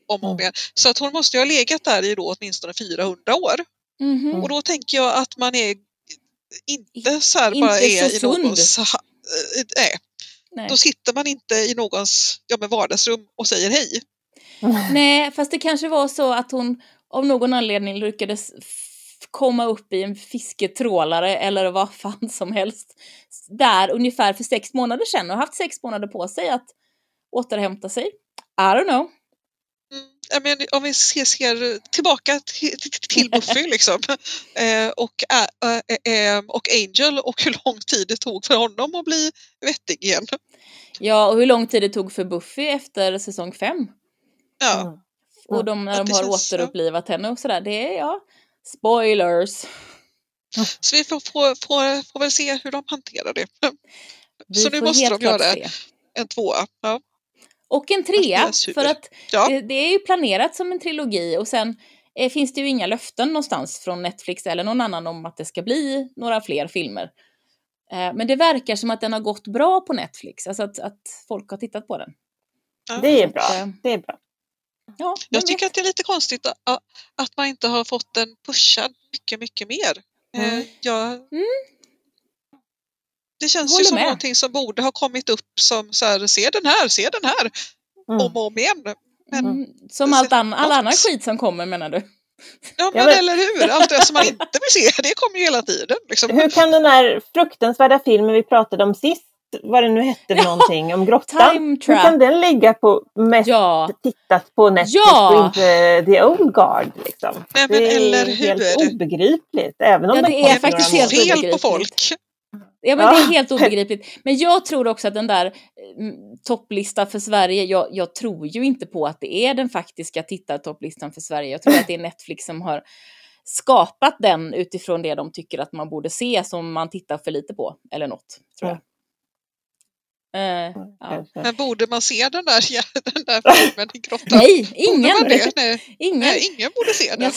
om och om igen. Så att hon måste ju ha legat där i då åtminstone 400 år. Mhm. Och då tänker jag att man är inte så här Inte bara är i någons... ha- eh, Nej, Nej. då sitter man inte i någons ja, men vardagsrum och säger hej. Nej, fast det kanske var så att hon av någon anledning lyckades komma upp i en fisketrålare eller vad fan som helst där ungefär för sex månader sedan och haft sex månader på sig att återhämta sig. I don't know. Mm, men, om vi ser, ser tillbaka till, till- Buffy liksom. Eh, och, ä- ä- ä- och Angel och hur lång tid det tog för honom att bli vettig igen. Ja, och hur lång tid det tog för Buffy efter säsong fem. Ja, Mm. Och de, när Ja, de har känns- ja. återupplivat henne och sådär. Det är, ja, spoilers. så vi får, får, får, får väl se hur de hanterar det. Vi Så nu måste de göra se. en tvåa. Ja. Och en trea, är super. för att Ja. det, det är ju planerat som en trilogi och sen eh, finns det ju inga löften någonstans från Netflix eller någon annan om att det ska bli några fler filmer. Eh, men det verkar som att den har gått bra på Netflix, alltså att, att folk har tittat på den. Ja. Det är att, bra. eh, Det är bra. Ja, Jag tycker vet? att det är lite konstigt att, att man inte har fått den pushad mycket, mycket mer. Mm. Jag, Mm. Det känns Håller ju som med. någonting som borde ha kommit upp som så här, se den här, se den här, Mm. om och om igen. Men, Mm, som allt an, all annan skit som kommer menar du? ja, men, men- eller hur, allt det som man inte vill se, det kommer ju hela tiden. Liksom. Hur kan den här fruktansvärda filmen vi pratade om sist, vad det nu hette för någonting, om grottan. Time Hur kan den ligga på mest Ja, tittat på Netflix Ja! och inte The Old Guard? Liksom. Nej, men det är eller helt hur? obegripligt. Även om Ja, det är faktiskt helt fel på folk. Ja men Ja. det är helt obegripligt. Men jag tror också att den där mm, topplista för Sverige, jag, jag tror ju inte på att det är den faktiska tittartopplistan för Sverige. Jag tror att det är Netflix som har skapat den utifrån det de tycker att man borde se som man tittar för lite på. Eller något, tror jag. Eh, ja. Men borde man se den där, den där filmen i grottan? Nej, ingen! Nej, ingen. nej, ingen borde se den. Jag,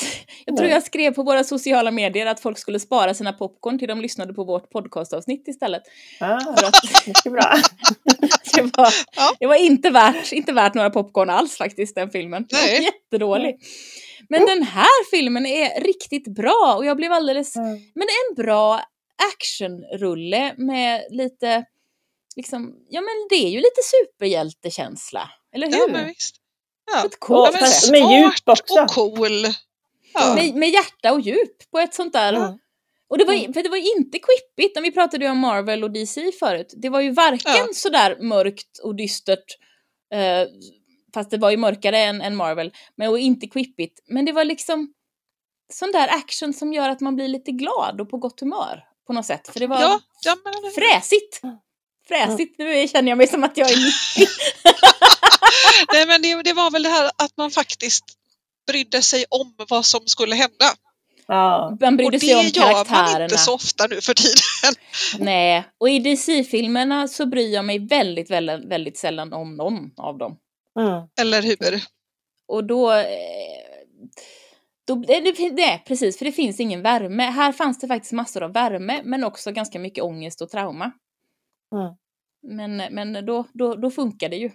jag tror jag skrev på våra sociala medier att folk skulle spara sina popcorn till de lyssnade på vårt podcastavsnitt istället. Ah, mycket bra. det, var, Ja. det var inte värt, inte värt några popcorn alls faktiskt, den filmen. Nej. jättedålig. Men den här filmen är riktigt bra och jag blev alldeles... Mm. Men en bra actionrulle med lite... Liksom, ja men det är ju lite superhjältekänsla, eller hur? Ja, men visst. Ja. På ett coolt men sätt. med djup också. och cool. Ja. Med, med hjärta och djup på ett sånt där... Mm. Och det var, Mm. för det var inte quippigt, när vi pratade ju om Marvel och DC förut. Det var ju varken Ja. sådär mörkt och dystert, eh, fast det var ju mörkare än, än Marvel, men och inte quippigt. Men det var liksom sån där action som gör att man blir lite glad och på gott humör på något sätt. För det var Ja, ja, men, fräsigt. Fräsigt, nu känner jag mig som att jag är 90. nej, men det, det var väl det här att man faktiskt brydde sig om vad som skulle hända. Ja. Man Och brydde det sig om gör man karaktärerna. inte så ofta nu för tiden. Nej, och i DC-filmerna så bryr jag mig väldigt, väldigt, väldigt sällan om någon av dem. Mm. Eller hur? Och då... eh, då det, det, det, precis, för det finns ingen värme. Här fanns det faktiskt massor av värme, men också ganska mycket ångest och trauma. Mm. Men, men då, då, då funkar det ju.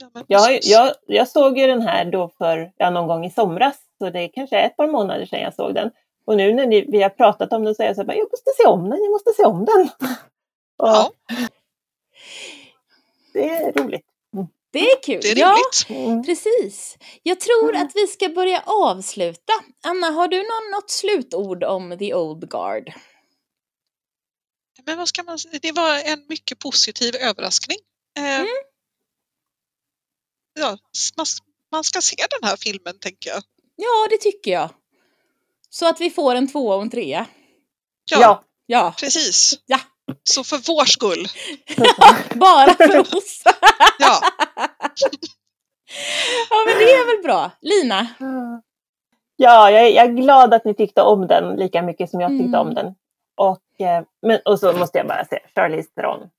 Ja, Jag, jag, jag såg ju den här då för ja, någon gång i somras, så det är kanske är ett par månader sedan jag såg den. Och nu när ni, vi har pratat om den så är jag så här, jag måste se om den, jag måste se om den. Ja, Det är roligt. Det är kul. det är ja. Mm. precis. Jag tror Mm. att vi ska börja avsluta. Anna, har du någon, något slutord om The Old Guard? Men vad ska man säga? Det var en mycket positiv överraskning. Eh, Mm. ja, man, man ska se den här filmen tänker jag. Ja, det tycker jag. Så att vi får en tvåa och en trea. Ja, Ja. Ja, precis. Ja. Så för vår skull. bara för oss. Ja, ja, men det är väl bra. Lina? Ja, jag är, jag är glad att ni tyckte om den lika mycket som jag tyckte Mm. om den. Och, men, och så måste jag bara säga, Charlize Theron.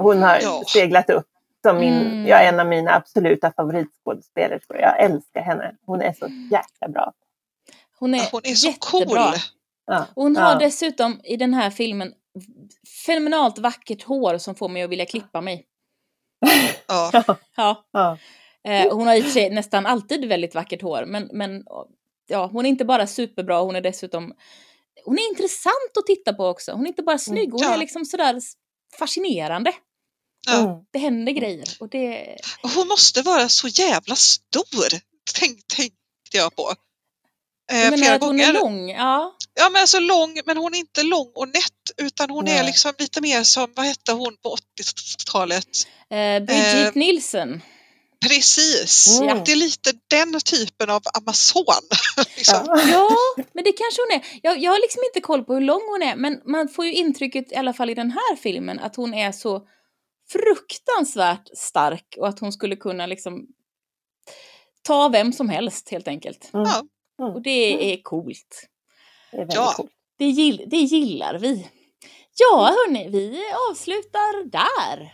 Hon har Ja. seglat upp som min, Mm. jag är en av mina absoluta favoritskådespelerskor. Jag älskar henne. Hon är så jäkla bra. Hon är, hon är så jättebra. cool. Ja. Hon har ja. dessutom i den här filmen fenomenalt vackert hår som får mig att vilja klippa mig. Ja, Ja. Ja. Eh, hon har i och för sig nästan alltid väldigt vackert hår, men, men ja, hon är inte bara superbra, hon är dessutom hon är intressant att titta på också. Hon är inte bara snygg, hon Ja. är liksom sådär fascinerande. ja. Mm. Det händer grejer och det... Hon måste vara så jävla stor, tänk, tänkte jag på. Eh, menar flera att hon gånger. är lång, ja. Ja men alltså lång, men hon är inte lång och nätt utan hon är Nej. liksom lite mer som, vad hette hon på 80-talet? Eh, Bridget Eh, Nielsen. Precis, Mm. det är lite den typen av Amazon. liksom. Ja. Ja, men det kanske hon är. Jag, jag har liksom inte koll på hur lång hon är, men man får ju intrycket, i alla fall i den här filmen, att hon är så fruktansvärt stark och att hon skulle kunna liksom ta vem som helst helt enkelt. Mm. Ja. Mm. Och det är coolt. Det är Ja. coolt. Det, gill, det gillar vi. Ja, hörni, vi avslutar där.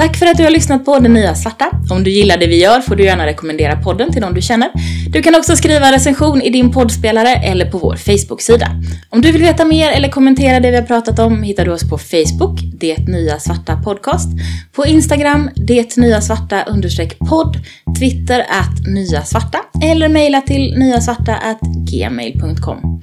Tack för att du har lyssnat på Den Nya Svarta. Om du gillar det vi gör får du gärna rekommendera podden till någon du känner. Du kan också skriva en recension i din poddspelare eller på vår Facebook-sida. Om du vill veta mer eller kommentera det vi har pratat om hittar du oss på Facebook, Det Nya Svarta Podcast, på Instagram, Det Nya Svarta understreck podd, Twitter att Nya Svarta eller mejla till nyasvarta gmail.com.